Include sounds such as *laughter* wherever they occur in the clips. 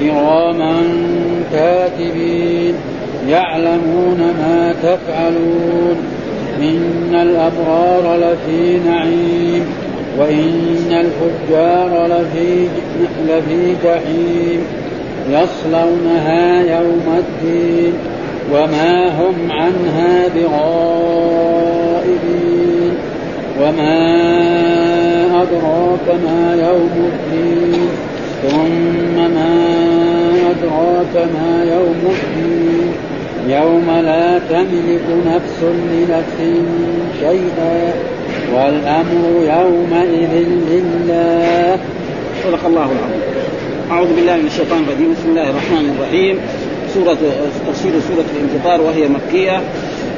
كراما كاتبين يعلمون ما تفعلون إن الأبرار لفي نعيم وإن الفجار لفي لفي جحيم يصلونها يوم الدين وما هم عنها بغائبين وما أدراك ما يوم الدين ثم ما أدراك ما يوم الدين يوم لا تملك نفس لنفس شيئا والأمر يومئذ لله. صدق الله العظيم. أعوذ بالله من الشيطان الرجيم. بسم الله الرحمن الرحيم. سورة تفسير سورة الانفطار وهي مكية.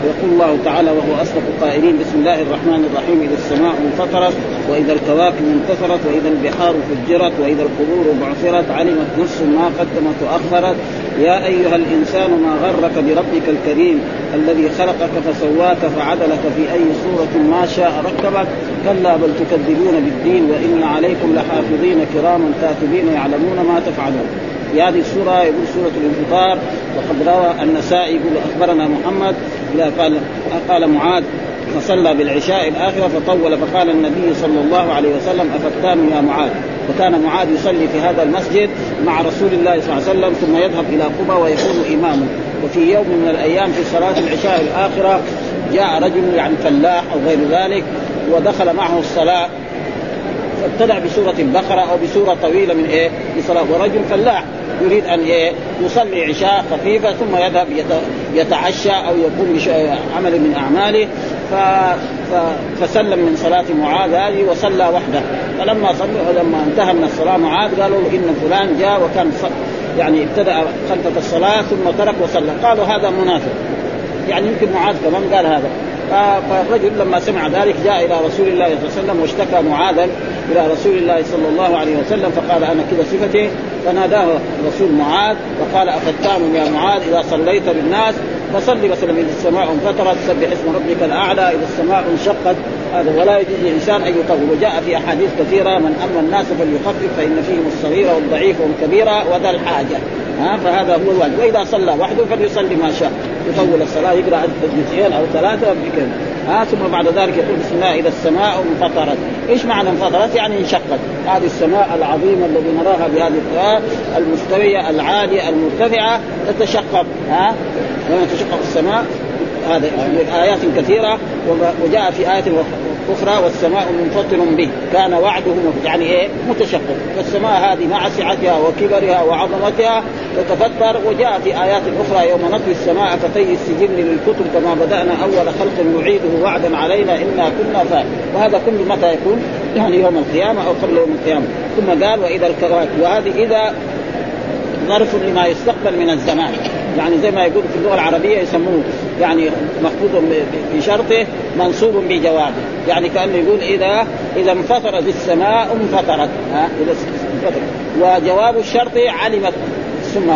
يقول الله تعالى وهو أصدق القائلين بسم الله الرحمن الرحيم إذا السماء انفطرت وإذا الكواكب انتصرت وإذا البحار فجرت وإذا القبور بعثرت علمت نفس ما قدمت وأخرت. يا أيها الإنسان ما غرك بربك الكريم الذي خلقك فسواك فعدلك في أي صورة ما شاء ركبك؟ كلا بل تكذبون بالدين وإن عليكم لحافظين كراما كاتبين يعلمون ما تفعلون. في هذه السورة يقول سورة الانفطار. وقد روى النسائي يقول أخبرنا محمد إذا قال قال معاذ فصلى بالعشاء الآخرة فطول فقال النبي صلى الله عليه وسلم أفتان يا معاذ؟ وكان معاذ يصلي في هذا المسجد مع رسول الله صلى الله عليه وسلم ثم يذهب إلى قبى ويكون إماما وفي يوم من الأيام في صلاة العشاء الآخرة جاء رجل يعني فلاح أو غير ذلك ودخل معه الصلاة فابتدع بسورة البقرة أو بسورة طويلة من إيه؟ لصلاة ورجل فلاح يريد أن إيه؟ يصلي عشاء خفيفة ثم يذهب يتعشى أو يقوم بعمل من أعماله. ف... ف... فسلم من صلاة معاذ هذه وصلى وحده. فلما صلى لما انتهى من الصلاة معاذ قالوا إن فلان جاء وكان ص... يعني ابتدأ خلفة الصلاة ثم ترك وصلى. قالوا هذا منافق. يعني يمكن معاذ كمان قال هذا. فالرجل لما سمع ذلك جاء إلى رسول الله صلى الله عليه وسلم واشتكى معاذا إلى رسول الله صلى الله عليه وسلم فقال أنا كذا صفتي فناداه رسول معاذ وقال افتان يا معاذ إذا صليت بالناس؟ فصلي مثلا إذا السماء انفطرت سبح اسم ربك الأعلى إذا السماء انشقت هذا ولا يجوز للانسان أن يطول وجاء في أحاديث كثيرة من اما الناس فليخفف فإن فيهم الصغير والضعيف والكبير وذا الحاجة. ها فهذا هو الواجب. وإذا صلى وحده فليصلي ما شاء. يطول الصلاة يقرأ جزئين أو ثلاثة بكذا ها ثم بعد ذلك يقول بسم الله إذا السماء انفطرت، إيش معنى انفطرت؟ يعني انشقت، هذه السماء العظيمة الذي نراها بهذه الطريقة المستوية العالية المرتفعة تتشقق. ها لما تشقق السماء هذا آيات كثيرة وجاء في آية أخرى والسماء منفطر به. كان وعده يعني إيه؟ متشقق. فالسماء هذه مع سعتها وكبرها وعظمتها تتفطر. وجاء في آيات أخرى يوم نطوي السماء كطي السجن للكتب كما بدأنا أول خلق نعيده وعدا علينا إنا كنا فاعل وهذا كل متى يكون؟ يعني يوم القيامة أو قبل يوم القيامة. ثم قال وإذا الكواكب وهذه إذا ظرف لما يستقبل من الزمان. يعني زي ما يقول في اللغة العربية يسموه يعني مخفوض بشرطه منصوب بجوابه. يعني كأنه يقول اذا إذا انفطرت السماء انفطرت. ها إذا انفطرت وجواب الشرط علمت. ثم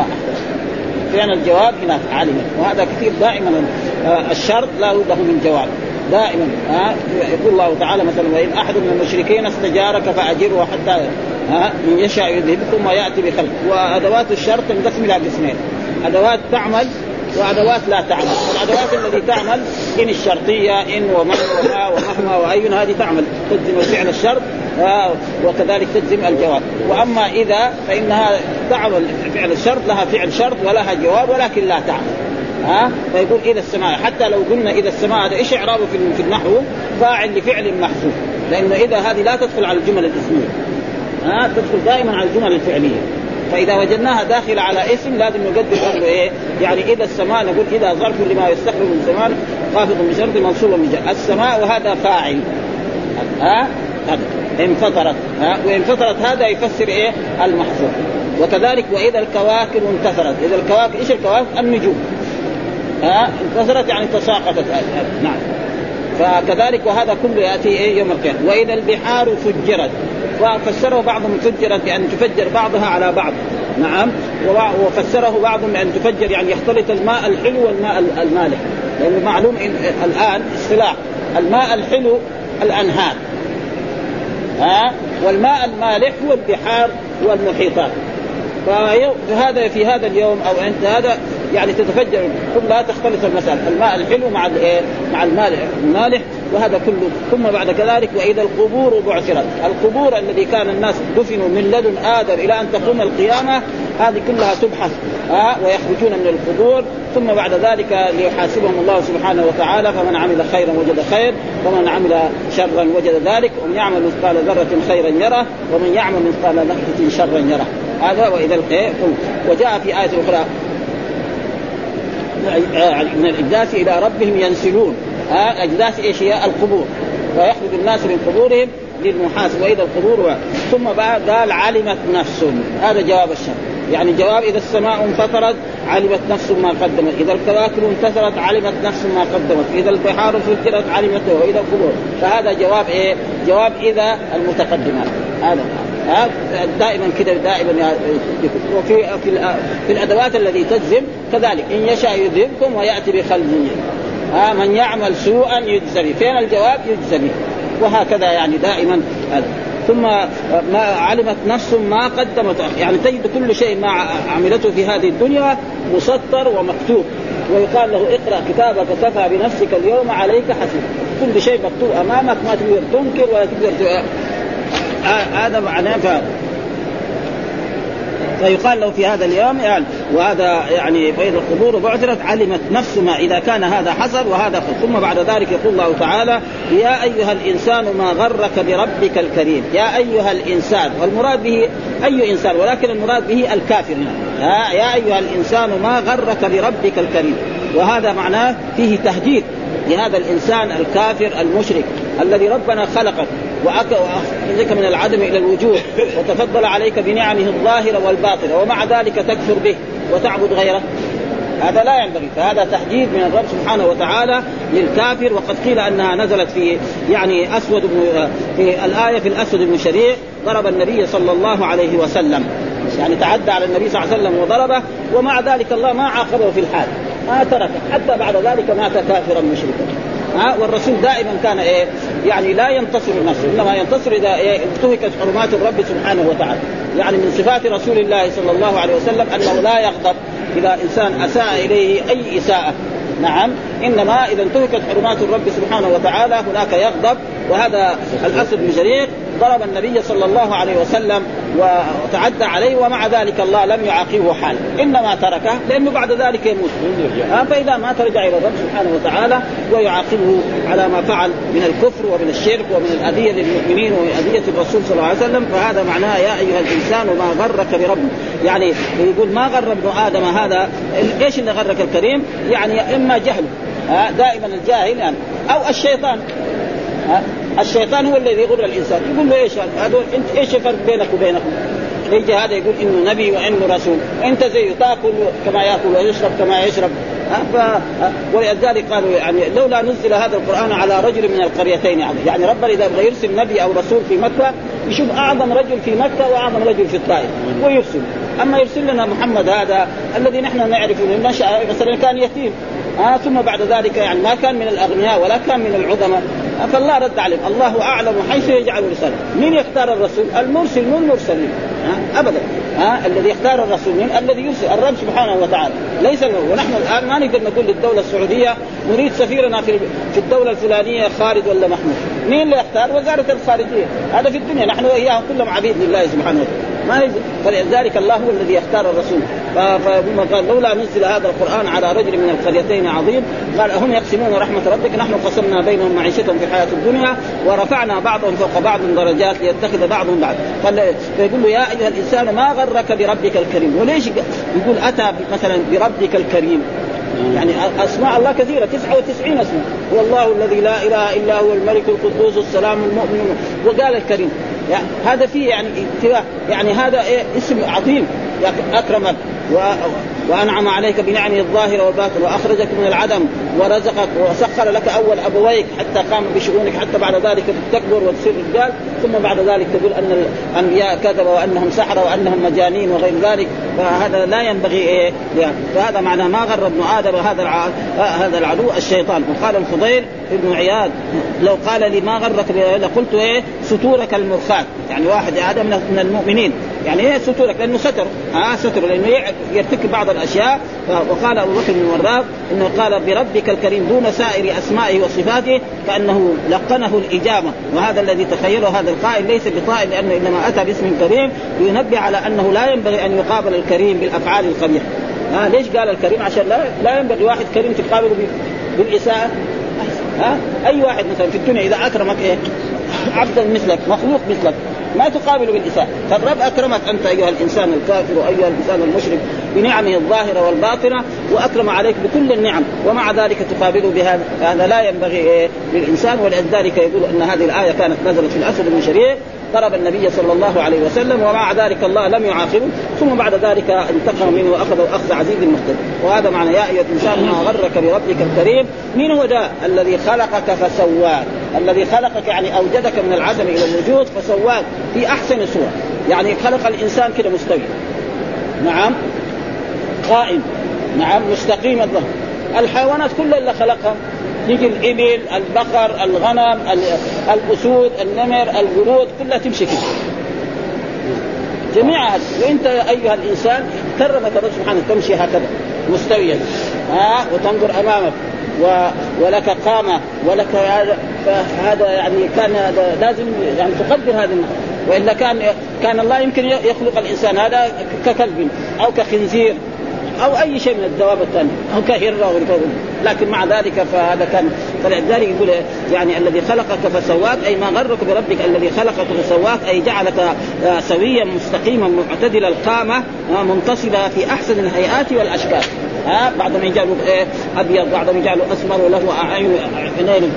فعل الجواب هناك علمت. وهذا كثير دائما آه، الشرط لا بد من جواب. دائما ها يقول الله تعالى مثلا وإن أحد من المشركين استجارك فأجره حتى ها يشاء يذهب ثم يأتي بخلق. وأدوات الشرط تنقسم إلى قسمين أدوات تعمل وأدوات لا تعمل، الأدوات التي تعمل إن الشرطية إن ومن وما ومهما واي هذه تعمل تجزم فعل الشرط وكذلك تجزم الجواب، وأما إذا فإنها تعمل فعل الشرط لها فعل شرط ولها جواب ولكن لا تعمل، ها؟ فيقول اذا السماء. حتى لو قلنا اذا السماء هذا إيش إعرابه في في النحو؟ فاعل لفعل محذوف. لأنه إذا هذه لا تدخل على الجمل الإسمية. ها؟ تدخل دائما على الجمل الفعلية. فإذا وجدناها داخله على اسم لازم نقدر برضه إيه؟ يعني اذا السماء نقول إذا ظرف لما يستقبل من زمان خافض بشرط منصوب من جهة. السماء وهذا فاعل. ها؟ انفطرت. ها؟ وانفطرت هذا يفسر إيه؟ المحذوف. وكذلك وإذا الكواكب انتثرت. إذا الكواكب إيش الكواكب؟ النجوم. ها؟ انتصرت يعني تساقطت. نعم. فكذلك وهذا كله يأتي إيه؟ يوم القيامة. وإذا البحار فجرت وفسره بعضهم فجرت بان تفجر بعضها على بعض. نعم. وفسره بعضهم بان تفجر يعني يختلط الماء الحلو والماء المالح. لأنه معلوم إن الآن اصطلاح. الماء الحلو الأنهار. ها؟ والماء المالح هو البحار والمحيطات. فهذا في هذا اليوم أو عند هذا يعني تتفجر كلها تختلط المسألة. الماء الحلو مع الايه مع الماء المالح وهذا كله. ثم بعد كذلك وإذا القبور بعثرت. القبور الذي كان الناس دفنوا من لدن آدم إلى أن تقوم القيامة هذه كلها تبحث ها؟ ويخرجون من القبور. ثم بعد ذلك ليحاسبهم الله سبحانه وتعالى فمن عمل خيرا وجد خير ومن عمل شرا وجد ذلك. ومن يعمل مثقال ذرة خيرا يره ومن يعمل مثقال ذره شرا يره. هذا وإذا وجاء في آية أخرى من الاجداث إلى ربهم ينسلون. ها اجداث إيش هي؟ القبور. ويخرج الناس من قبورهم للمحاسب واذا القبور ثم بعد قال علمت نفس. هذا جواب الشر يعني جواب إذا السماء انفطرت علمت نفس ما قدمت. إذا الكواكب انتثرت علمت نفس ما قدمت. إذا البحار فجرت علمت واذا القبور. فهذا جواب إيه؟ جواب إذا المتقدمات. هذا. دائما كذا دائما وفي في, الأدوات التي تجزم كذلك إن يشاء يذهبكم ويأتي بخلق ها من يعمل سوءا يجزى به فين الجواب؟ يجزى به وهكذا يعني دائما ثم ما علمت نفس ما قدمت. يعني تجد كل شيء ما عملته في هذه الدنيا مسطر ومكتوب. ويقال له اقرأ كتابك كفى بنفسك اليوم عليك حسيب كل شيء مكتوب أمامك ما تقدر تنكر ولا تقدر هذا معناه فيقال له في هذا اليوم يعني وهذا يعني بين القبور بعثرت علمت نفس ما إذا كان هذا حصل وهذا خل. ثم بعد ذلك يقول الله تعالى يا أيها الإنسان ما غرك بربك الكريم. يا أيها الإنسان. والمراد به أي إنسان؟ ولكن المراد به الكافر يا أيها الإنسان ما غرك بربك الكريم. وهذا معناه فيه تهديد لهذا الإنسان الكافر المشرك الذي ربنا خلقك وأخرجك من العدم إلى الوجود وتفضل عليك بنعمه الظاهرة والباطنة ومع ذلك تكفر به وتعبد غيره. هذا لا ينبغي فهذا تحديد من الرب سبحانه وتعالى للكافر وقد قيل أنها نزلت في يعني أسود بن في الآية في الأسود بن شريع ضرب النبي صلى الله عليه وسلم. يعني تعدى على النبي صلى الله عليه وسلم وضربه ومع ذلك الله ما عاقبه في الحال ما تركه. حتى بعد ذلك مات كافرا مشركا. ها والرسول دائما كان إيه؟ يعني لا ينتصر نفسه إنما ينتصر إذا انتهكت حرمات الرب سبحانه وتعالى. يعني من صفات رسول الله صلى الله عليه وسلم أنه لا يغضب إذا إنسان أساء إليه أي إساءة. نعم إنما إذا انتهكت حرمات الرب سبحانه وتعالى هناك يغضب وهذا الأسد بن جرير ضرب النبي صلى الله عليه وسلم وتعدى عليه ومع ذلك الله لم يعاقبه حال. إنما تركه لأنه بعد ذلك يموت. فإذا مات رجع إلى الرب سبحانه وتعالى ويعاقبه على ما فعل من الكفر ومن الشرك ومن الأذية للمؤمنين ومن أذية الرسول صلى الله عليه وسلم فهذا معناه يا أيها الإنسان ما غرك بربك يعني يقول ما غر ابن آدم هذا؟ إيش اللي غرك الكريم؟ يعني إما جهل دائما الجاهل يعني أو الشيطان. الشيطان هو الذي يغر الانسان يقول له إيش هذول إنت إيش الفرق بينك وبينهم؟ يجي هذا يقول إنه نبي وإنه رسول. أنت زيه تاكل كما يأكل ويشرب كما يشرب. ف... ولذلك قالوا يعني لولا نزل هذا القرآن على رجل من القريتين يعني, يعني ربنا إذا يبغى يرسل نبي أو رسول في مكة يشوف أعظم رجل في مكة وأعظم رجل في الطائف ويرسل. أما يرسل لنا محمد هذا الذي نحن نعرفه نشا مثلا كان يتيم. آه ثم بعد ذلك يعني ما كان من الأغنياء ولا كان من العظماء. فالله رد عليهم. الله أعلم حيث يجعل رسالته مين يختار الرسول؟ المرسل مو المرسلين. ها ابدا. ها الذي يختار الرسول من الذي يرسل. الرب سبحانه وتعالى. ليس ونحن الآن ما نقدر نقول للدولة السعودية نريد سفيرنا في في الدولة الفلانية خالد ولا محمود. مين اللي يختار؟ وزارة الخارجية. هذا في الدنيا. نحن وإياهم كلهم عبيد لله سبحانه وتعالى. ما فلذلك الله هو الذي يختار الرسول. فثم قال لولا نزل هذا القرآن على رجل من القريتين عظيم. قال هم يقسمون رحمة ربك؟ نحن قسمنا بينهم معيشتهم في الحياة الدنيا ورفعنا بعضهم فوق بعض درجات ليتخذ بعضهم بعض فيقول له يا أيها الإنسان ما غرك بربك الكريم؟ وليش يقول أتى مثلا بربك الكريم؟ يعني أسماء الله كثيرة 99 اسم هو الله الذي لا إله إلا هو الملك القدوس السلام المؤمن. وقال الكريم يعني هذا فيه يعني يعني هذا إيه؟ اسم عظيم. أكرمك. وأنعم عليك بنعمه الظاهرة والباطن وأخرجك من العدم ورزقك وسخر لك أول أبويك حتى قام بشؤونك حتى بعد ذلك تكبر وتصير رجال. ثم بعد ذلك تقول أن الأنبياء كذبوا وأنهم سحره وأنهم مجانين وغير ذلك. فهذا لا ينبغي إيه؟ يعني فهذا معناه ما غر ابن آدم هذا هذا العدو الشيطان. وقال الفضيل ابن عياض لو قال لي ما غرك لقلت إيه؟ ستورك المرخاة يعني واحد آدم من المؤمنين. يعني إيه ستورك؟ لأنه ستر. ها آه ستر. لأنه يرتكب بعض الأشياء. وقال أبو بكر الوراق إنه قال بربك الكريم دون سائر أسمائه وصفاته كانه لقنه الإجابة. وهذا الذي تخيله هذا القائل ليس بطائل لأنه إنما أتى باسم كريم لينبه على أنه لا ينبغي أن يقابل الكريم بالأفعال القبيحة. ها آه ليش قال الكريم؟ عشان لا لا ينبغي واحد كريم تقابله بالإساءة. ها أي واحد مثلا في الدنيا إذا أكرمك إيه؟ عبدا مثلك مخلوق مثلك. ما تقابل بالإساءة فالرب أكرمك أنت أيها الإنسان الكافر وأيها الإنسان المشرك بنعمه الظاهرة والباطنة وأكرم عليك بكل النعم ومع ذلك تقابله بهذا. هذا لا ينبغي إيه للإنسان ولذلك يقول أن هذه الآية كانت نزلت في الأسد بن شريع ضرب النبي صلى الله عليه وسلم ومع ذلك الله لم يعاقبه. ثم بعد ذلك انتقم منه وأخذه أخذ عزيز مقتدر. وهذا معنى يا أيها الإنسان ما غرك بربك الكريم. من هو ذا؟ الذي خلقك فسواك. الذي خلقك يعني أوجدك من العدم إلى الوجود فسواك في أحسن صورة. يعني خلق الإنسان كده مستوي. نعم. قائم. نعم. مستقيم الظهر. الحيوانات كلها اللي خلقها. يجي الإبل البقر الغنم الأسود النمر القرود كلها تمشي كده. جميعها وأنت أيها الإنسان كرمك الله سبحانه تمشي هكذا مستويا. ها؟ وتنظر أمامك. و... ولك قامة. ولك هذا يعني كان هذا لازم يعني تقدر هذه وإلا كان كان الله يمكن يخلق الإنسان هذا ككلب أو كخنزير. أو أي شيء من الدواب الثانية أو كهرة لكن مع ذلك فهذا كان فلذلك يقول يعني الذي خلقك فسواك أي ما غرك بربك الذي خلقك فسواك أي جعلك آه، سويا مستقيما معتدل القامة آه، منتصبه في أحسن الهيئات والأشكال. ها ما يجعله إيه أبيض ما يجعله أسمر وله اعين عينين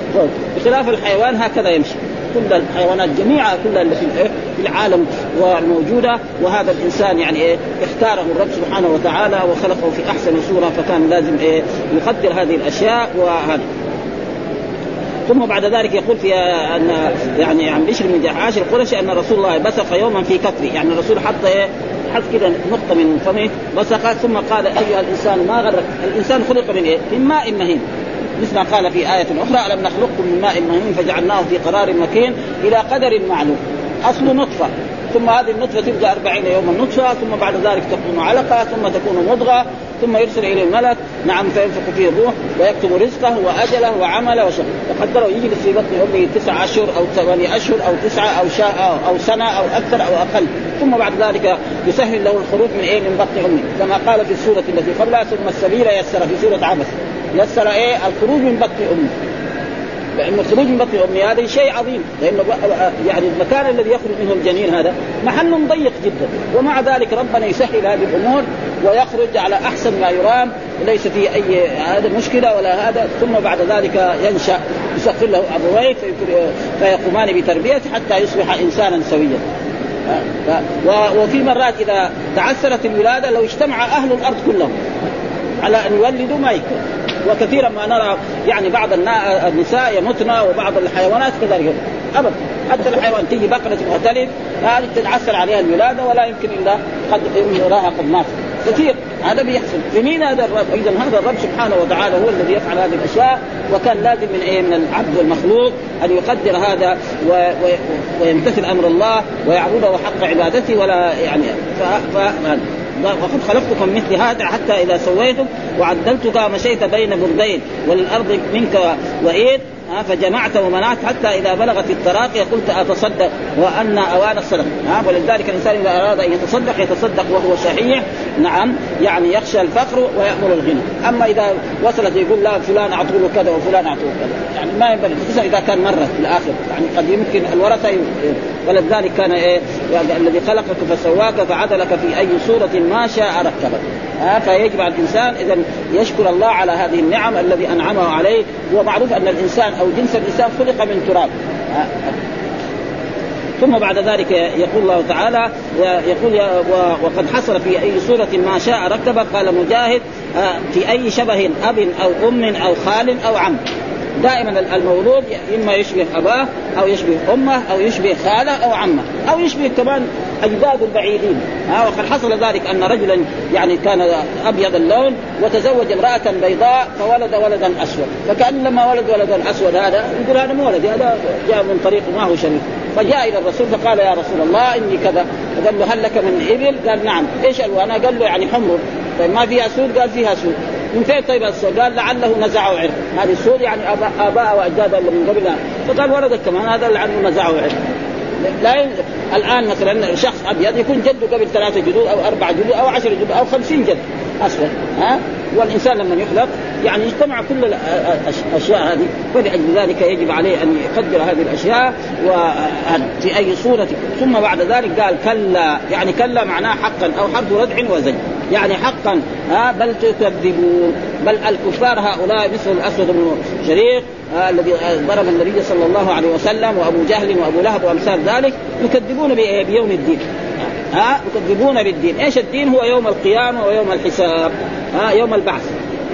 بخلاف الحيوان هكذا يمشي. كل الحيوانات جميعها كلها اللي في العالم والموجودة. وهذا الإنسان يعني إيه اختاره الرب سبحانه وتعالى وخلقه في أحسن صورة فكان لازم إيه يقدر هذه الأشياء وهذا. ثم بعد ذلك يقول في أن يعني عن بشر بن جحاش القرشي أن رسول الله بصق يوما في كفري يعني الرسول حط إيه حط كذا نقطة من فمه بصق ثم قال أيها الإنسان ما غرك؟ الإنسان خلق من إيه؟ من ماء مهين. مثل ما قال في آية أخرى ألم نخلقكم من ماء مهين فجعلناه في قرار مكين إلى قدر معلوم. أصل نطفة. ثم هذه النطفة تبقى أربعين يوما نطفة ثم بعد ذلك تكون علقة ثم تكون مضغة ثم يرسل إليه الملك. نعم فينفق فيه الروح ويكتب رزقه وأجله وعمله وشهر يقدره يجلس في بطن أمه تسعة أشهر أو ثمانية أشهر أو تسعة أو شاء أو سنة أو أكثر أو أقل. ثم بعد ذلك يسهل له الخروج من إيه؟ من بطن أمه. كما قال في السورة التي قبلها ثم السبيل يسر في سورة عبس يسر إيه؟ الخروج من بطن أمه. لأن الخروج من بطن امه هذا شيء عظيم. لأنه يعني المكان الذي يخرج منه الجنين هذا محل ضيق جدا. ومع ذلك ربنا يسهل هذه الأمور ويخرج على أحسن ما يرام. ليس فيه أي هذا مشكلة ولا هذا. ثم بعد ذلك ينشأ يسخر له ابويه فيقومان بتربيته حتى يصبح انسانا سويا. وفي مرات إذا تعثرت الولادة لو اجتمع أهل الأرض كلهم على أن يولدوا ما يكون. وكثيرا ما نرى يعني بعض النساء يمتن وبعض الحيوانات كذلك. ابدا حتى الحيوان تيجي بقرة تختلف هذه تتعثر عليها الولادة ولا يمكن إلا قد يراها قد مات. كثير. هذا بيحصل. لمين هذا الرب؟ اذا هذا الرب سبحانه وتعالى هو الذي يفعل هذه الأشياء وكان لازم من إيه؟ من العبد والمخلوق أن يقدر هذا و... و... ويمتثل أمر الله ويعبده حق عبادته ولا يعني ف... ف... وقد خلقتكم مثل هذا حتى إذا سويتم وعدلتك مشيت بين بردين وللارض منك وإيد. ها فجمعت ومنعت حتى إذا بلغت التراقي قلت أتصدق وأن أوان الصدق. ها ولذلك الإنسان إذا أراد أن يتصدق يتصدق وهو صحيح نعم يعني يخشى الفقر ويأمر الغنى. أما إذا وصلت يقول لا فلان اعطوا له كذا وفلان اعطوا له كذا. يعني ما ينبغي خصوصا إذا كان مرة في الآخر. يعني قد يمكن الورثة ولذلك كان إيه يعني الذي خلقك فسواك فعدلك في أي صورة ما شاء ركبك. ها فيجب على الإنسان اذا يشكر الله على هذه النعم الذي أنعمه عليه. ومعروف أن الإنسان أو جنس الانسان خلق من تراب. ثم بعد ذلك يقول الله تعالى يقول وقد حصل في أي صورة ما شاء ركب قال مجاهد في أي شبه أب أو أم أو خال أو عم. دائما المولود إما يشبه أباه أو يشبه أمه أو يشبه خاله أو عمه. أو يشبه كمان أجداد البعيدين. ها وقد حصل ذلك أن رجلا يعني كان أبيض اللون وتزوج امرأة بيضاء فولد ولدا أسود. فكان لما ولد ولدا أسود هذا يقول هذا مو ولدي هذا جاء من طريق ما هو شريف. فجاء إلى الرسول فقال يا رسول الله إني كذا. فقال له هل لك من إبل؟ قال نعم. إيش؟ الوانها؟ قال له يعني حمر. طيب ما فيها سود؟ قال فيها سود. من فين طيب السود؟ قال لعله نزعه عرق هذه السود يعني اباء وأجداد من قبلها. فقال ولدك كمان هذا لعله نزعه عرق لا. الآن مثلا شخص أبيض يكون جده قبل ثلاثة جدود أو اربعه جدود أو عشره جدود أو خمسين جد اسود ها؟ والإنسان لما يخلق يعني يجتمع كل الاشياء هذه. ولأجل ذلك يجب عليه أن يقدر هذه الأشياء وفي أي صورة. ثم بعد ذلك قال كلا. يعني كلا معناه حقا أو حرف ردع وزج يعني حقا ها بل تكذبون بل الكفار هؤلاء مثل الأسود بن شريق الذي ضرب النبي صلى الله عليه وسلم وأبو جهل وأبو لهب وأمثال ذلك يكذبون بيوم الدين ها يكذبون بالدين، إيش الدين؟ هو يوم القيامة ويوم الحساب، ها يوم البعث،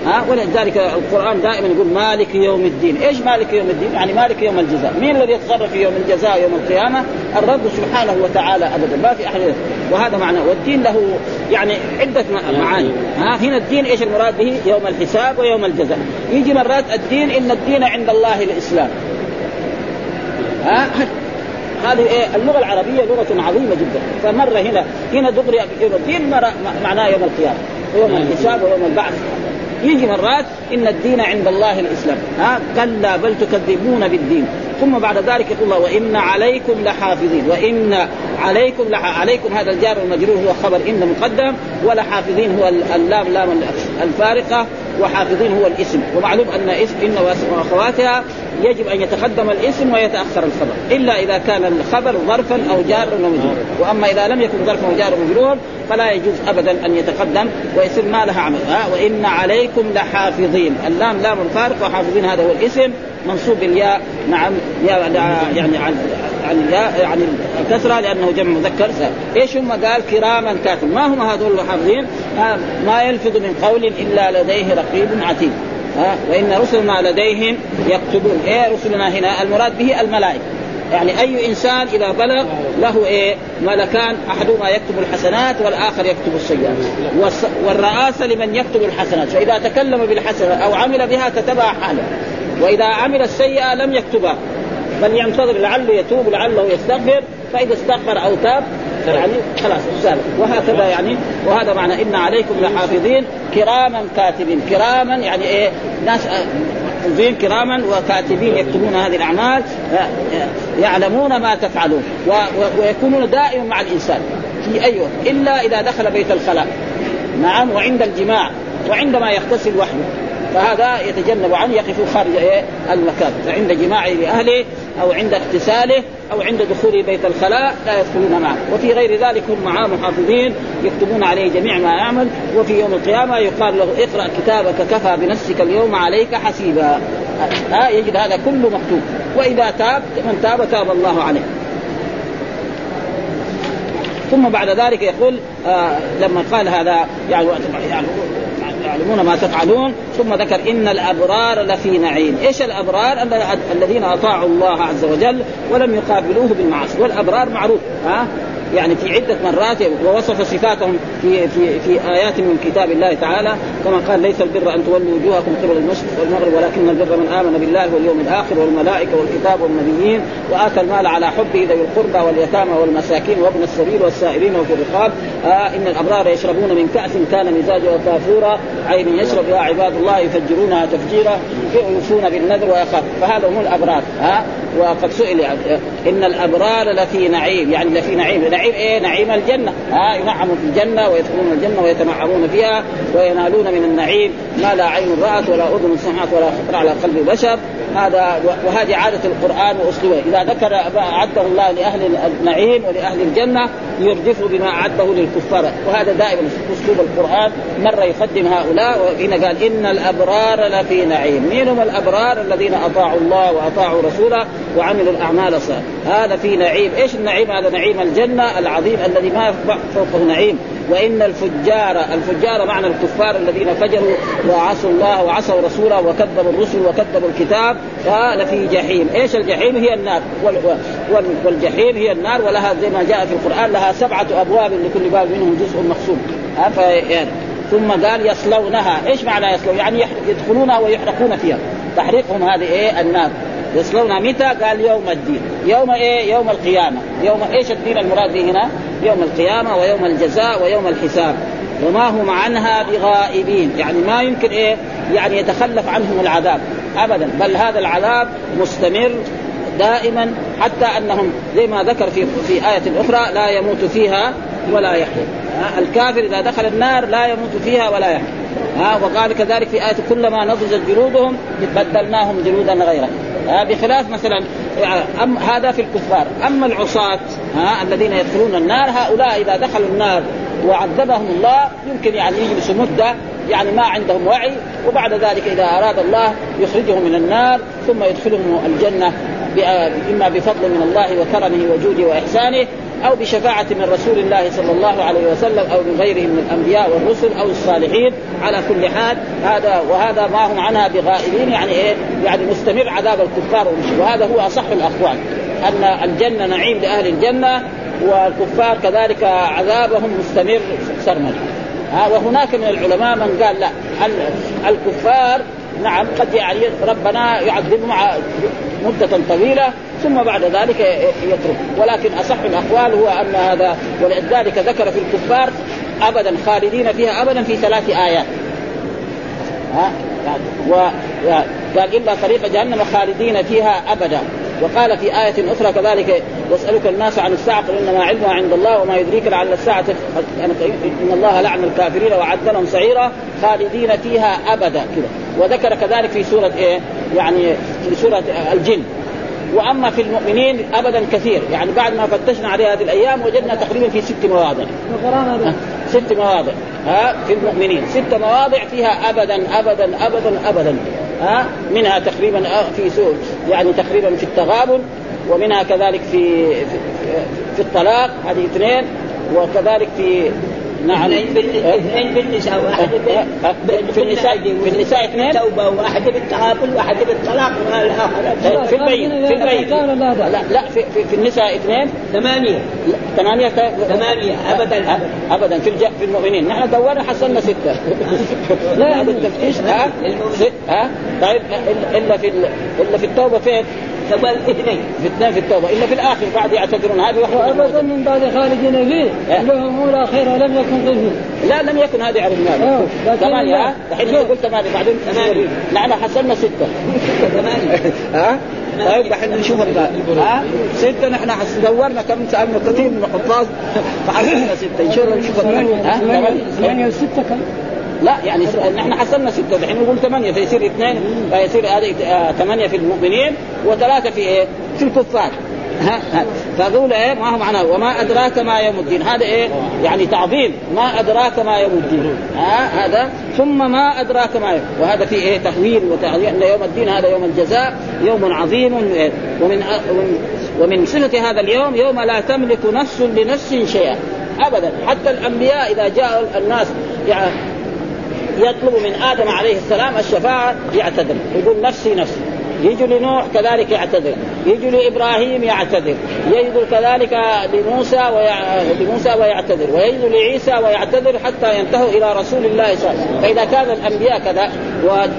ها ولذلك القرآن دائما يقول مالك يوم الدين، إيش مالك يوم الدين؟ يعني مالك يوم الجزاء، مين الذي يتصرف في يوم الجزاء يوم القيامة؟ الرب سبحانه وتعالى ابدا، ما في أحد وهذا معناه، والدين له يعني عدة معاني، ها هنا الدين إيش المراد به؟ يوم الحساب ويوم الجزاء، يجي مرات الدين إن الدين عند الله الإسلام. ها؟ هذه إيه؟ اللغة العربية لغة عظيمة جدا. فمرة هنا هنا دغري يوم الدين معناه يوم القيامة. ويوم الحساب ويوم البعث. يجي مرات إن الدين عند الله الإسلام. ها؟ كلا بل تكذبون بالدين. ثم بعد ذلك يقول الله وإن عليكم لحافظين. وإن عليكم لح... عليكم هذا الجار المجرور هو خبر إن مقدم ولحافظين هو اللام لام الفارقة وحافظين هو الاسم. ومعلوم أن اسم إن واخواتها يجب أن يتقدم الاسم ويتأخر الخبر. إلا إذا كان الخبر ظرفا أو جارا ومجرورا وأما إذا لم يكن ظرفا وجارا ومجرورا فلا يجوز ابدا أن يتقدم ويصير ما لها عمل. ها؟ وإن عليكم لحافظين. اللام لام الفارق وحافظين هذا هو الاسم منصوب بالياء. نعم يعني عن عن الياء يعني الكسرة لأنه جمع مذكر. إيش هم؟ قال كراما كاتب. ما هم هذول الحافظين؟ ما يلفظ من قول إلا لديه رقيب عتيد. وإن رسلنا لديهم يكتبون. إيه رسلنا هنا؟ المراد به الملائكة. يعني أي إنسان إذا بلغ له إيه؟ ملكان أحدهما يكتب الحسنات والآخر يكتب السيئات. والرئاسه لمن يكتب الحسنات. فإذا تكلم بالحسنة أو عمل بها كتبها حاله. وإذا عمل السيئة لم يكتبها. بل ينتظر لعله يتوب لعله يستغفر فإذا استغفر أو تاب يعني خلاص رسالة وهكذا يعني وهذا معنى إن عليكم لحافظين كراما كاتبين. كراما يعني إيه؟ ناس محفوظين كراما وكاتبين يكتبون هذه الأعمال يعلمون ما تفعلون ويكونون دائما مع الإنسان. في أي وقت؟ إلا إذا دخل بيت الخلاء. نعم وعند الجماع وعندما يغتسل وحده. فهذا يتجنب عنه يقف خارج إيه؟ المكان. فعند جماعة لاهله أو عند اغتساله أو عند دخول بيت الخلاء لا يدخلون معه. وفي غير ذلك هم معاه محافظين يكتبون عليه جميع ما يعمل. وفي يوم القيامة يقال له اقرأ كتابك كفى بنفسك اليوم عليك حسيبا. ها يجد هذا كله مكتوب. وإذا تاب من تاب تاب الله عليه. ثم بعد ذلك يقول آه لما قال هذا يعني يعني يعلمون ما تفعلون ثم ذكر إن الأبرار لفي نعيم، إيش الأبرار؟ الذين أطاعوا الله عز وجل ولم يقابلوه بالمعاصي، والأبرار معروف ها؟ يعني في عدة مرات ووصف صفاتهم في في في آيات من كتاب الله تعالى كما قال ليس البر أن تولوا وجوهكم قبل المشرق والمغرب ولكن البر من آمن بالله واليوم الآخر والملائكة والكتاب والنبيين وآتى المال على حبه ذوي القربى واليتامى والمساكين وابن السبيل والسائلين وفي الرقاب. آه إن الأبرار يشربون من كأس كان مزاجها كافورا عين يشرب يا عباد الله يفجرونها تفجيرا يوفون بالنذر ويخاف. فهذا هم الأبرار. ها وقد سئل يعني إن الأبرار لفي نعيم يعني لفي نعيم. نعيم إيه؟ نعيم الجنة. ها ينعموا في الجنة ويدخلون الجنة ويتنعمون فيها وينالون من النعيم. ما لا عين رأت ولا أذن سمعت ولا خطر على قلب بشر. هذا وهذه عادة القرآن واسلوبه إذا ذكر ما اعده الله لأهل النعيم ولأهل الجنة يردف بما اعده للكفار. وهذا دائما أسلوب القرآن. مرة يقدم هؤلاء وهنا قال إن الأبرار لفي نعيم. مين هم الأبرار الذين أطاعوا الله وأطاعوا رسوله وعملوا الأعمال الصالحة؟ هذا في نعيم. إيش النعيم؟ هذا نعيم الجنة العظيم الذي ما فوقه نعيم. وإن الفجار الفجار معنى الكفار الذين فجروا وعصوا الله وعصوا رسوله وكذبوا الرسل وكذبوا الكتاب لفي جحيم. إيش الجحيم؟ هي النار. والجحيم هي النار ولها زي ما جاء في القرآن لها سبعة أبواب لكل باب منهم جزء مقسوم. يعني ثم قال يصلونها. إيش معنى يصلون؟ يعني يدخلونها ويحرقون فيها. تحريقهم هذه إيه؟ النار. يصلونها متى؟ قال يوم الدين، يوم إيه؟ يوم القيامة، يوم إيش الدين المراد هنا؟ يوم القيامة ويوم الجزاء ويوم الحساب، وما هم عنها بغائبين، يعني ما يمكن إيه؟ يعني يتخلف عنهم العذاب، ابدا، بل هذا العذاب مستمر دائما حتى أنهم زي ما ذكر في في آية أخرى لا يموت فيها ولا يحيا. الكافر إذا دخل النار لا يموت فيها ولا يحيا. ها؟ وقال كذلك في آية كلما نضجت جلودهم بدلناهم جلودا غيرها ها بخلاف مثلا أم هذا في الكفار. أما العصاة ها الذين يدخلون النار هؤلاء إذا دخلوا النار وعذبهم الله يمكن يعني يجلسوا مدة يعني ما عندهم وعي وبعد ذلك إذا أراد الله يخرجهم من النار ثم يدخلهم الجنة إما بفضل من الله وكرمه وجوده وإحسانه أو بشفاعة من رسول الله صلى الله عليه وسلم أو من غيره من الأنبياء والرسل أو الصالحين على كل حال هذا وهذا ما هم عنها بغائبين يعني إيه؟ يعني مستمر عذاب الكفار وهذا هو أصح الأقوال أن الجنة نعيم لأهل الجنة والكفار كذلك عذابهم مستمر سرمدا وهناك من العلماء من قال لا الكفار نعم قد يعني ربنا يعذبهم مدة طويلة ثم بعد ذلك يترك. ولكن أصح الأقوال هو أن هذا ولذلك ذكر في الكفار أبدا خالدين فيها أبدا في ثلاث آيات. ها؟ وقال إلا طريق جهنم خالدين فيها أبدا. وقال في آية أخرى كذلك يسألك الناس عن الساعة قل إنما علمها عند الله وما يدريك لعل الساعة يعني إن الله لعن الكافرين وعد لهم سعيرا خالدين فيها أبدا. كذا. وذكر كذلك في سورة إيه؟ يعني في سورة الجن. وأما في المؤمنين ابدا كثير. يعني بعد ما فتشنا عليه هذه الأيام وجدنا تقريبا في ست مواضع. ست مواضع. ها؟ في المؤمنين. ست مواضع فيها ابدا ابدا ابدا ابدا. ها؟ منها تقريبا في سوء يعني تقريبا في التغابن ومنها كذلك في في, في الطلاق هذه اثنين وكذلك في نعم اثنين في النساء واحد في النساء في النساء اثنين؟ توبة وأحد بالتغافل وأحد بالطلاق والآخر. في البين في البين لا لا في, في, في النساء اثنين. ثمانية. ثمانية ثمانية ابدا. ابدا. في في المؤمنين. نحن دورنا حصلنا ستة. لا *laughs* هذا التفتيش ها؟ ها؟ طيب إلا في إلا في التوبة فين؟ توبه الاثنين في اثنين في التوبة. إلا في الآخر بعد يعتذرون. هذه واحدة وابدا من بعد خالدين فيه لهم اولى خير لم يكن ضده لا لم يكن هذه عرفناها ثمانية الحين قلت ثمانية بعدين ثمانية. نحن حصلنا ستة. ثمانية. *laughs* ها؟ طيب دحين نشوف ها؟ ستة نحن دورنا كم سألنا كثير من الحفاظ. فحصلنا ستة. إن شاء الله نشوف ها؟ ثمانية وستة كم؟ لا يعني نحن حصلنا ستة دحين نقول ثمانية فيصير اثنين فيصير هذه ثمانية في المؤمنين وثلاثة في إيه؟ في الكفار. ها ها. فقول إيه؟ ما هو معناه؟ وما أدراك ما يوم الدين. هذا إيه؟ يعني تعظيم. ما أدراك ما يوم الدين. ها هذا. ثم ما أدراك ما يوم وهذا في إيه؟ تهويل وتعظيم إن يوم الدين هذا يوم الجزاء يوم عظيم. ومن ومن صفه هذا اليوم يوم لا تملك نفس لنفس شيئا. ابدا. حتى الأنبياء إذا جاء الناس يعني يطلب من آدم عليه السلام الشفاعة يعتذر. يقول نفسي نفسي. يجوا لنوح كذلك يعتذر. يجوا لإبراهيم يعتذر. يجوا كذلك لموسى ويع... لموسى ويعتذر. ويجوا لعيسى ويعتذر حتى ينتهوا إلى رسول الله صلى الله عليه وسلم. فإذا كان الأنبياء كذا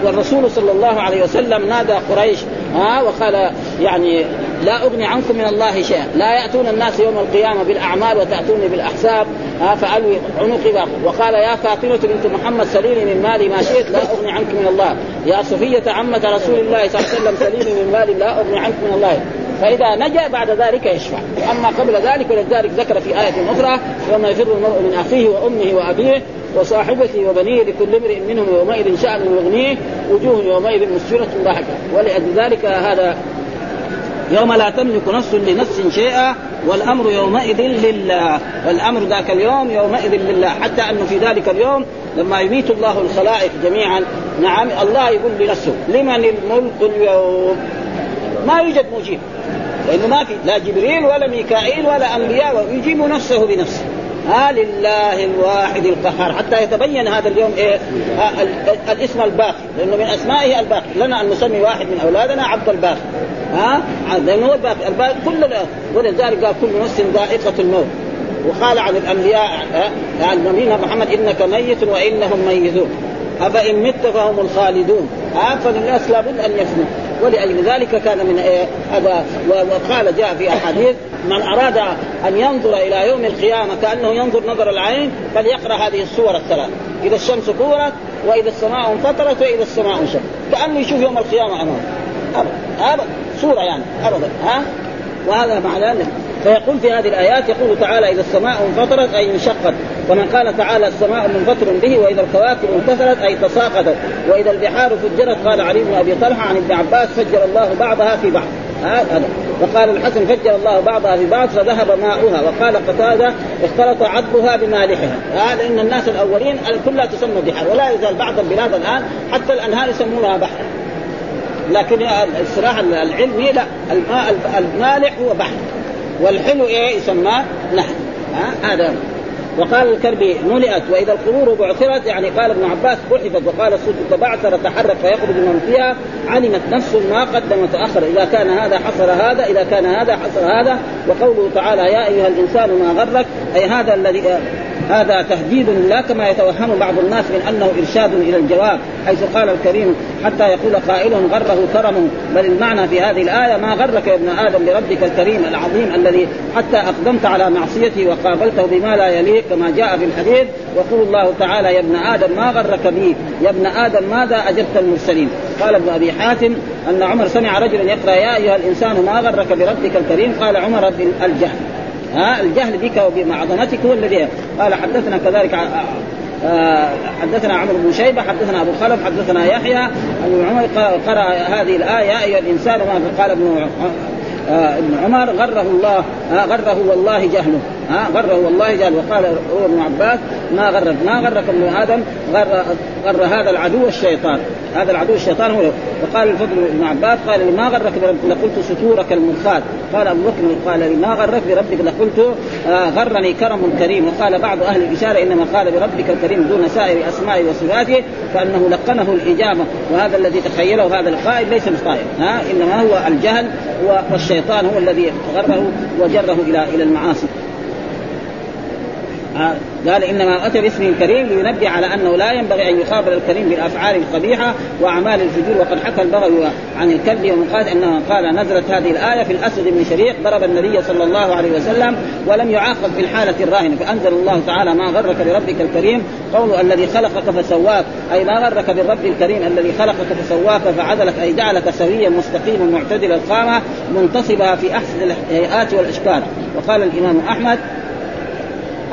والرسول صلى الله عليه وسلم نادى قريش ها وقال يعني لا أغني عنكم من الله شيئا. لا يأتون الناس يوم القيامة بالأعمال وتاتوني بالأحساب. فألوي عنقي وقال يا فاطمة بنت محمد سليني من مالي ما شئت لا أغني عنك من الله. يا صفية عمة رسول الله صلى الله عليه وسلم سليني من مالي لا أغني عنك من الله. فإذا نجا بعد ذلك يشفع. اما قبل ذلك ولذلك ذكر في آية أخرى يوم يفر المرء من أخيه وأمه وأبيه وصاحبته وبنيه لكل امرئ منهم يومئذ شأن يغنيه وجوه يومئذ مسفرة ضحكة ولأجل ذلك هذا يوم لا تملك نفس لنفس شيئا والأمر يومئذ لله. والأمر ذاك اليوم يومئذ لله. حتى أنه في ذلك اليوم لما يميت الله الخلائق جميعا نعم الله يقول لنفسه لمن الملك اليوم؟ ما يوجد مجيب. لأنه ما في لا جبريل ولا ميكائيل ولا أنبياء يجيب نفسه بنفسه. ها لله الواحد القهار. حتى يتبين هذا اليوم إيه؟ الاسم الباقي. لأنه من أسمائه الباقي. لنا أن نسمي واحد من أولادنا عبد الباقي. ها؟ لأنه هو الباقي. الباقي كل ولذلك قال كل نفس ذائقه الموت. وقال عن الأنبياء عن نبينا محمد إنك ميت وإنهم ميتون. أفإن مت فهم الخالدون. ها فالناس لابد أن يفنوا ولأجل ذلك كان من إيه هذا وقال جاء في أحاديث من أراد أن ينظر إلى يوم القيامة كأنه ينظر نظر العين فليقرأ هذه السور الثلاث. إذا الشمس كورت وإذا السماء انفطرت وإذا السماء انشقت كأنه يشوف يوم القيامة أمامه. أبدا أبدا صورة يعني أبدا. ها؟ وهذا معناه فيقول في هذه الآيات يقول تعالى إذا السماء انفطرت أي انشقت. ومن قال تعالى السماء منفطر به وإذا الكواكب انكسرت أي تساقطت وإذا البحار فجرت قال علي بن أبي طلحة عن ابن عباس فجر الله بعضها في بعض. هذا. وقال الحسن فجر الله بعضها في بعض فذهب ماؤها. وقال قتادة اختلط عذبها بمالحها. هذا ان الناس الأولين كلها تسمى بحار ولا يزال بعض البلاد الآن حتى الأنهار يسمونها بحر. لكن الصراحة العلمي لا الماء المالح هو بحر. والحلو إيه يسمى نحل هذا. وقال الكربي ملئت وإذا القبور بعثرت يعني قال ابن عباس بحثت وقال الصوت تبعثر تحرك فيخرج من فيها علمت نفس ما قدم وتاخر إذا كان هذا حصل هذا إذا كان هذا حصل هذا. وقوله تعالى يا أيها الإنسان ما غرك أي هذا الذي هذا تهديد لا كما يتوهم بعض الناس من أنه إرشاد إلى الجواب حيث قال الكريم حتى يقول قائل غره كرمه بل المعنى في هذه الآية ما غرك يا ابن آدم بربك الكريم العظيم الذي حتى أقدمت على معصيته وقابلته بما لا يليق كما جاء في الحديث يقول الله تعالى يا ابن آدم ما غرك بي؟ يا ابن آدم ماذا اجبت المرسلين؟ قال ابن أبي حاتم أن عمر سمع رجلا يقرأ يا أيها الإنسان ما غرك بربك الكريم؟ قال عمر الجهل. ها؟ الجهل بك وبمعظمتك هو الذي قال حدثنا كذلك آه حدثنا عمرو بن شيبة حدثنا أبو خلف حدثنا يحيى ان عمر قرأ هذه الآية يا أيها الإنسان ما قال ابن آه ابن عمر غره الله آه غره والله جهله. ها غره والله جهله وقال هو ابن عباس ما غرك ما غرك ابن آدم غر غر هذا العدو الشيطان. هذا العدو الشيطان هو. وقال الفضل بن عباس قال لي ما غرك لقلت ستورك المرخات قال أبو بكر قال لي ما غرك بربك لقلت آه غرني كرم كريم. وقال بعض أهل الإشارة إنما قال بربك الكريم دون سائر اسمائه وصفاته فإنه لقنه الإجابة. وهذا الذي تخيله هذا القائل ليس بقائل ها إنما هو الجهل والشيطان هو الذي غره وجره إلى إلى المعاصي. قال إنما أتى باسمه الكريم لينبه على أنه لا ينبغي أن يخابر الكريم بالأفعال القبيحة وأعمال الفجور وقد حكى البغوي عن الكلب ومن قال انه قال نزلت هذه الآية في الأسد بن شريق ضرب النبي صلى الله عليه وسلم ولم يعاقب في الحالة الراهنة. فأنزل الله تعالى ما غرك بربك الكريم قول الذي خلقك فسواك أي ما غرك بالرب الكريم الذي خلقك فسواك فعدلك أي جعلك سويا مستقيما معتدل القامه منتصبها في أحسن الهيئات والأشكال. وقال الإمام أحمد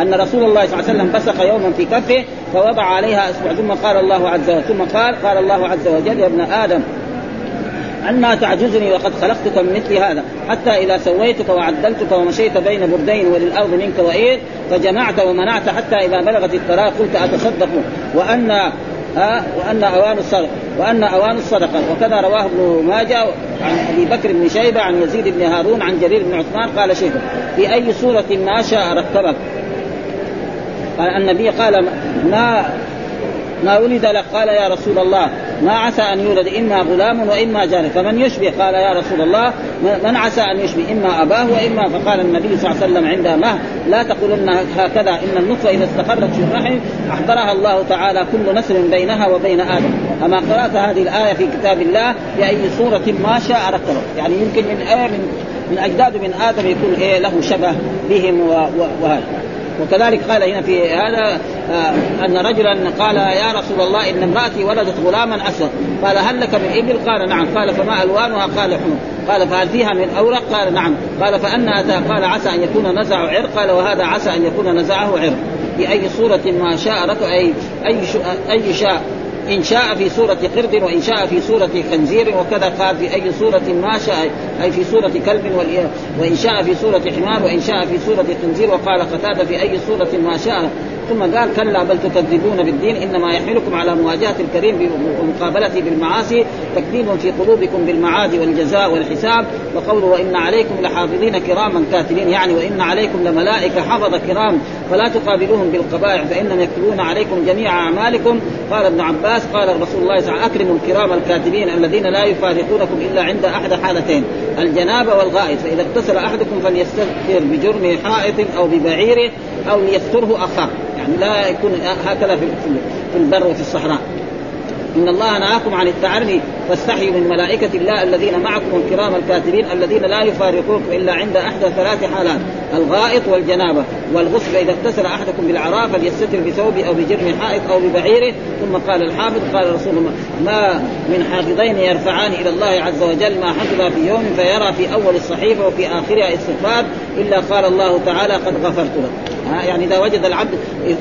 أن رسول الله صلى الله عليه وسلم بصق يوما في كفه فوضع عليها اصبع ثم قال الله عز وجل ثم قال قال الله عز وجل يا ابن آدم عما تعجزني وقد خلقتك من مثل هذا. حتى إذا سويتك وعدلتك ومشيت بين بردين وللأرض منك وايه فجمعت ومنعت حتى إذا بلغت التراء قلت أتصدق. وان آه وأن أوان الصدقه وأن أوان الصدقه وكذا رواه ابن ماجه عن أبي بكر بن شيبة عن يزيد بن هارون عن جرير بن عثمان قال شيخ في أي سورة ما شاء ركبك قال النبي قال ما ما ولد لك قال يا رسول الله ما عسى أن يولد إما غلام وإما جاريه فمن يشبه؟ قال يا رسول الله من عسى أن يشبه؟ إما أباه وإما فقال النبي صلى الله عليه وسلم عند ما لا تقولن هكذا إن النطفة إذا استقرت في الرحم احضرها الله تعالى كل نسل بينها وبين آدم. اما قرأت هذه الآية في كتاب الله باي صوره ما شاء ركبه يعني يمكن من آية من من أجداد من آدم يكون إيه له شبه بهم وهذا. وكذلك قال هنا في هذا آه أن رجلا قال يا رسول الله إن امرأتي ولدت غلاما أسود. قال هل لك من إبل؟ قال نعم. قال فما ألوانها؟ قال حمر. قال فهل فيها من أورق؟ قال نعم. قال فان اتى قال عسى أن يكون نزع عرق. قال وهذا عسى أن يكون نزعه عرق. بأي صورة ما شاء ركب أي أي أي شاء. إن شاء في سورة قرد وإن شاء في سورة خنزير وكذا قال في أي سورة ما شاء أي في سورة كلب وإن شاء في سورة حمار وإن شاء في سورة خنزير وقال قتادة في أي سورة ما شاء. ثم قال كلا بل تكذبون بالدين إنما يحملكم على مواجهة الكريم ومقابلته بالمعاصي تكذيب في قلوبكم بالمعاد والجزاء والحساب وقوله وإن عليكم لحافظين كراما كاتبين يعني وإن عليكم لملائكة حفظ كرام فلا تقابلوهم بالقبائح فانهم يكتبون عليكم جميع أعمالكم. قال ابن عباس قال الرسول الله صلى الله عليه وسلم أكرموا الكرام الكاتبين الذين لا يفارقونكم إلا عند أحد حالتين الجنابة والغائط فإذا اغتسل أحدكم فليستغفر بجرم حائط أو ببعيره أو ليستره أخاه. يعني لا يكون هكذا في البر وفي الصحراء. إن الله نهاكم عن التعري فاستحيوا من ملائكة الله الذين معكم الكرام الكاتبين الذين لا يفارقونكم إلا عند إحدى ثلاث حالات. الغائط والجنابة. والغسل إذا اغتسل أحدكم بالعراء فليستتر بثوبه أو بجرم حائط أو ببعيره. ثم قال الحافظ قال رسول الله ما من حافظين يرفعان إلى الله عز وجل ما حفظ في يوم فيرى في أول الصحيفه وفي اخرها استغفار إلا قال الله تعالى قد غفرت له. يعني إذا وجد العبد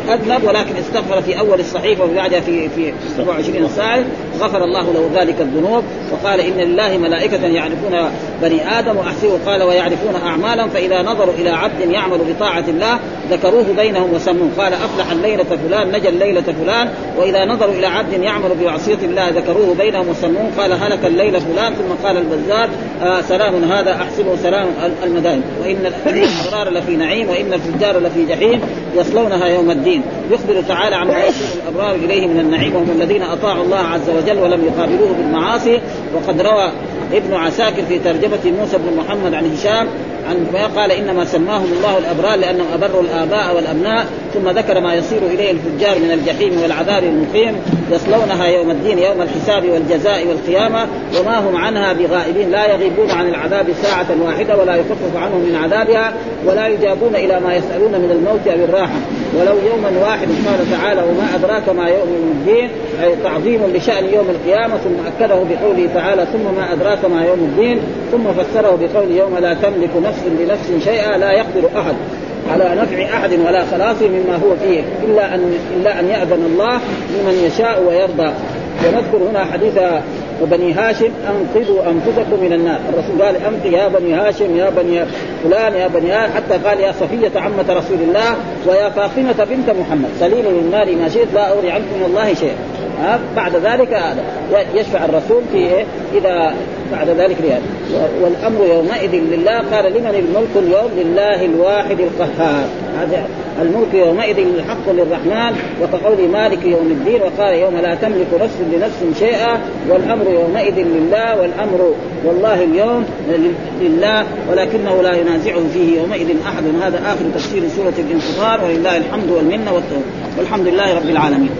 أذنب ولكن استغفر في أول الصحيفه وبعدها في في 27 ساعه غفر الله له ذلك الذنوب وقال إن لله ملائكة يعرفون بني آدم واحسبوا قال ويعرفون اعمالا فإذا نظروا إلى عبد يعمل بطاعة الله ذكروه بينهم وسموه. قال أفلح الليلة فلان نجا الليلة فلان. وإذا نظروا إلى عبد يعمل بمعصيه الله ذكروه بينهم وسموه. قال هلك الليل فلان ثم قال البزار آه سلام هذا أحسبه سلام المدائن. وإن الأبرار لفي نعيم وإن الفجار لفي جحيم يصلونها يوم الدين. يخبر تعالى عما يصل الأبرار إليه من النعيم. وهم الذين أطاعوا الله عز وجل ولم يقابلوه بالمعاصي. وقد روى ابن عساكر في ترجمة موسى بن محمد عن هشام عن قال إنما سماهم الله الأبرار لأنهم أبروا الآباء والأبناء ثم ذكر ما يصير إليه الفجار من الجحيم والعذاب المقيم يصلونها يوم الدين يوم الحساب والجزاء والقيامة وما هم عنها بغائبين لا يغيبون عن العذاب ساعة واحدة ولا يخفف عنهم من عذابها ولا يجابون إلى ما يسألون من الموت أو الراحة. ولو يوما واحد قال تعالى وما أدراك ما يوم الدين أي تعظيم لشأن يوم القيامة ثم أكده بقوله تعالى ثم ما أدراك ما يوم الدين ثم فسره بقول يوم لا تملك نفس لنفس شيئا لا يقدر أحد على نفع أحد ولا خلاصه مما هو فيه إلا ان إلا أن يأذن الله لمن يشاء ويرضى. ونذكر هنا حديث وبني هاشم أنقذوا أنفسكم من النار، الرسول قال انقذ يا بني هاشم يا بني فلان يا بني هاشم حتى قال يا صفية عمة رسول الله ويا فاطمة بنت محمد سليني من مالي ما شئت لا اغني عنكم من الله شيئا. ها بعد ذلك يشفع الرسول في إيه؟ إذا بعد ذلك ريال والأمر يومئذ لله قال لمن الملك اليوم؟ لله الواحد القهار. هذا الملك يومئذ الحق للرحمن وكقول مالك يوم الدين وقال يوم لا تملك نفس لنفس شيئا. والأمر يومئذ لله والأمر والله اليوم لله ولكنه لا ينازعه فيه يومئذ أحد. هذا آخر تفسير سورة الانفطار ولله الحمد والمنة والحمد لله رب العالمين.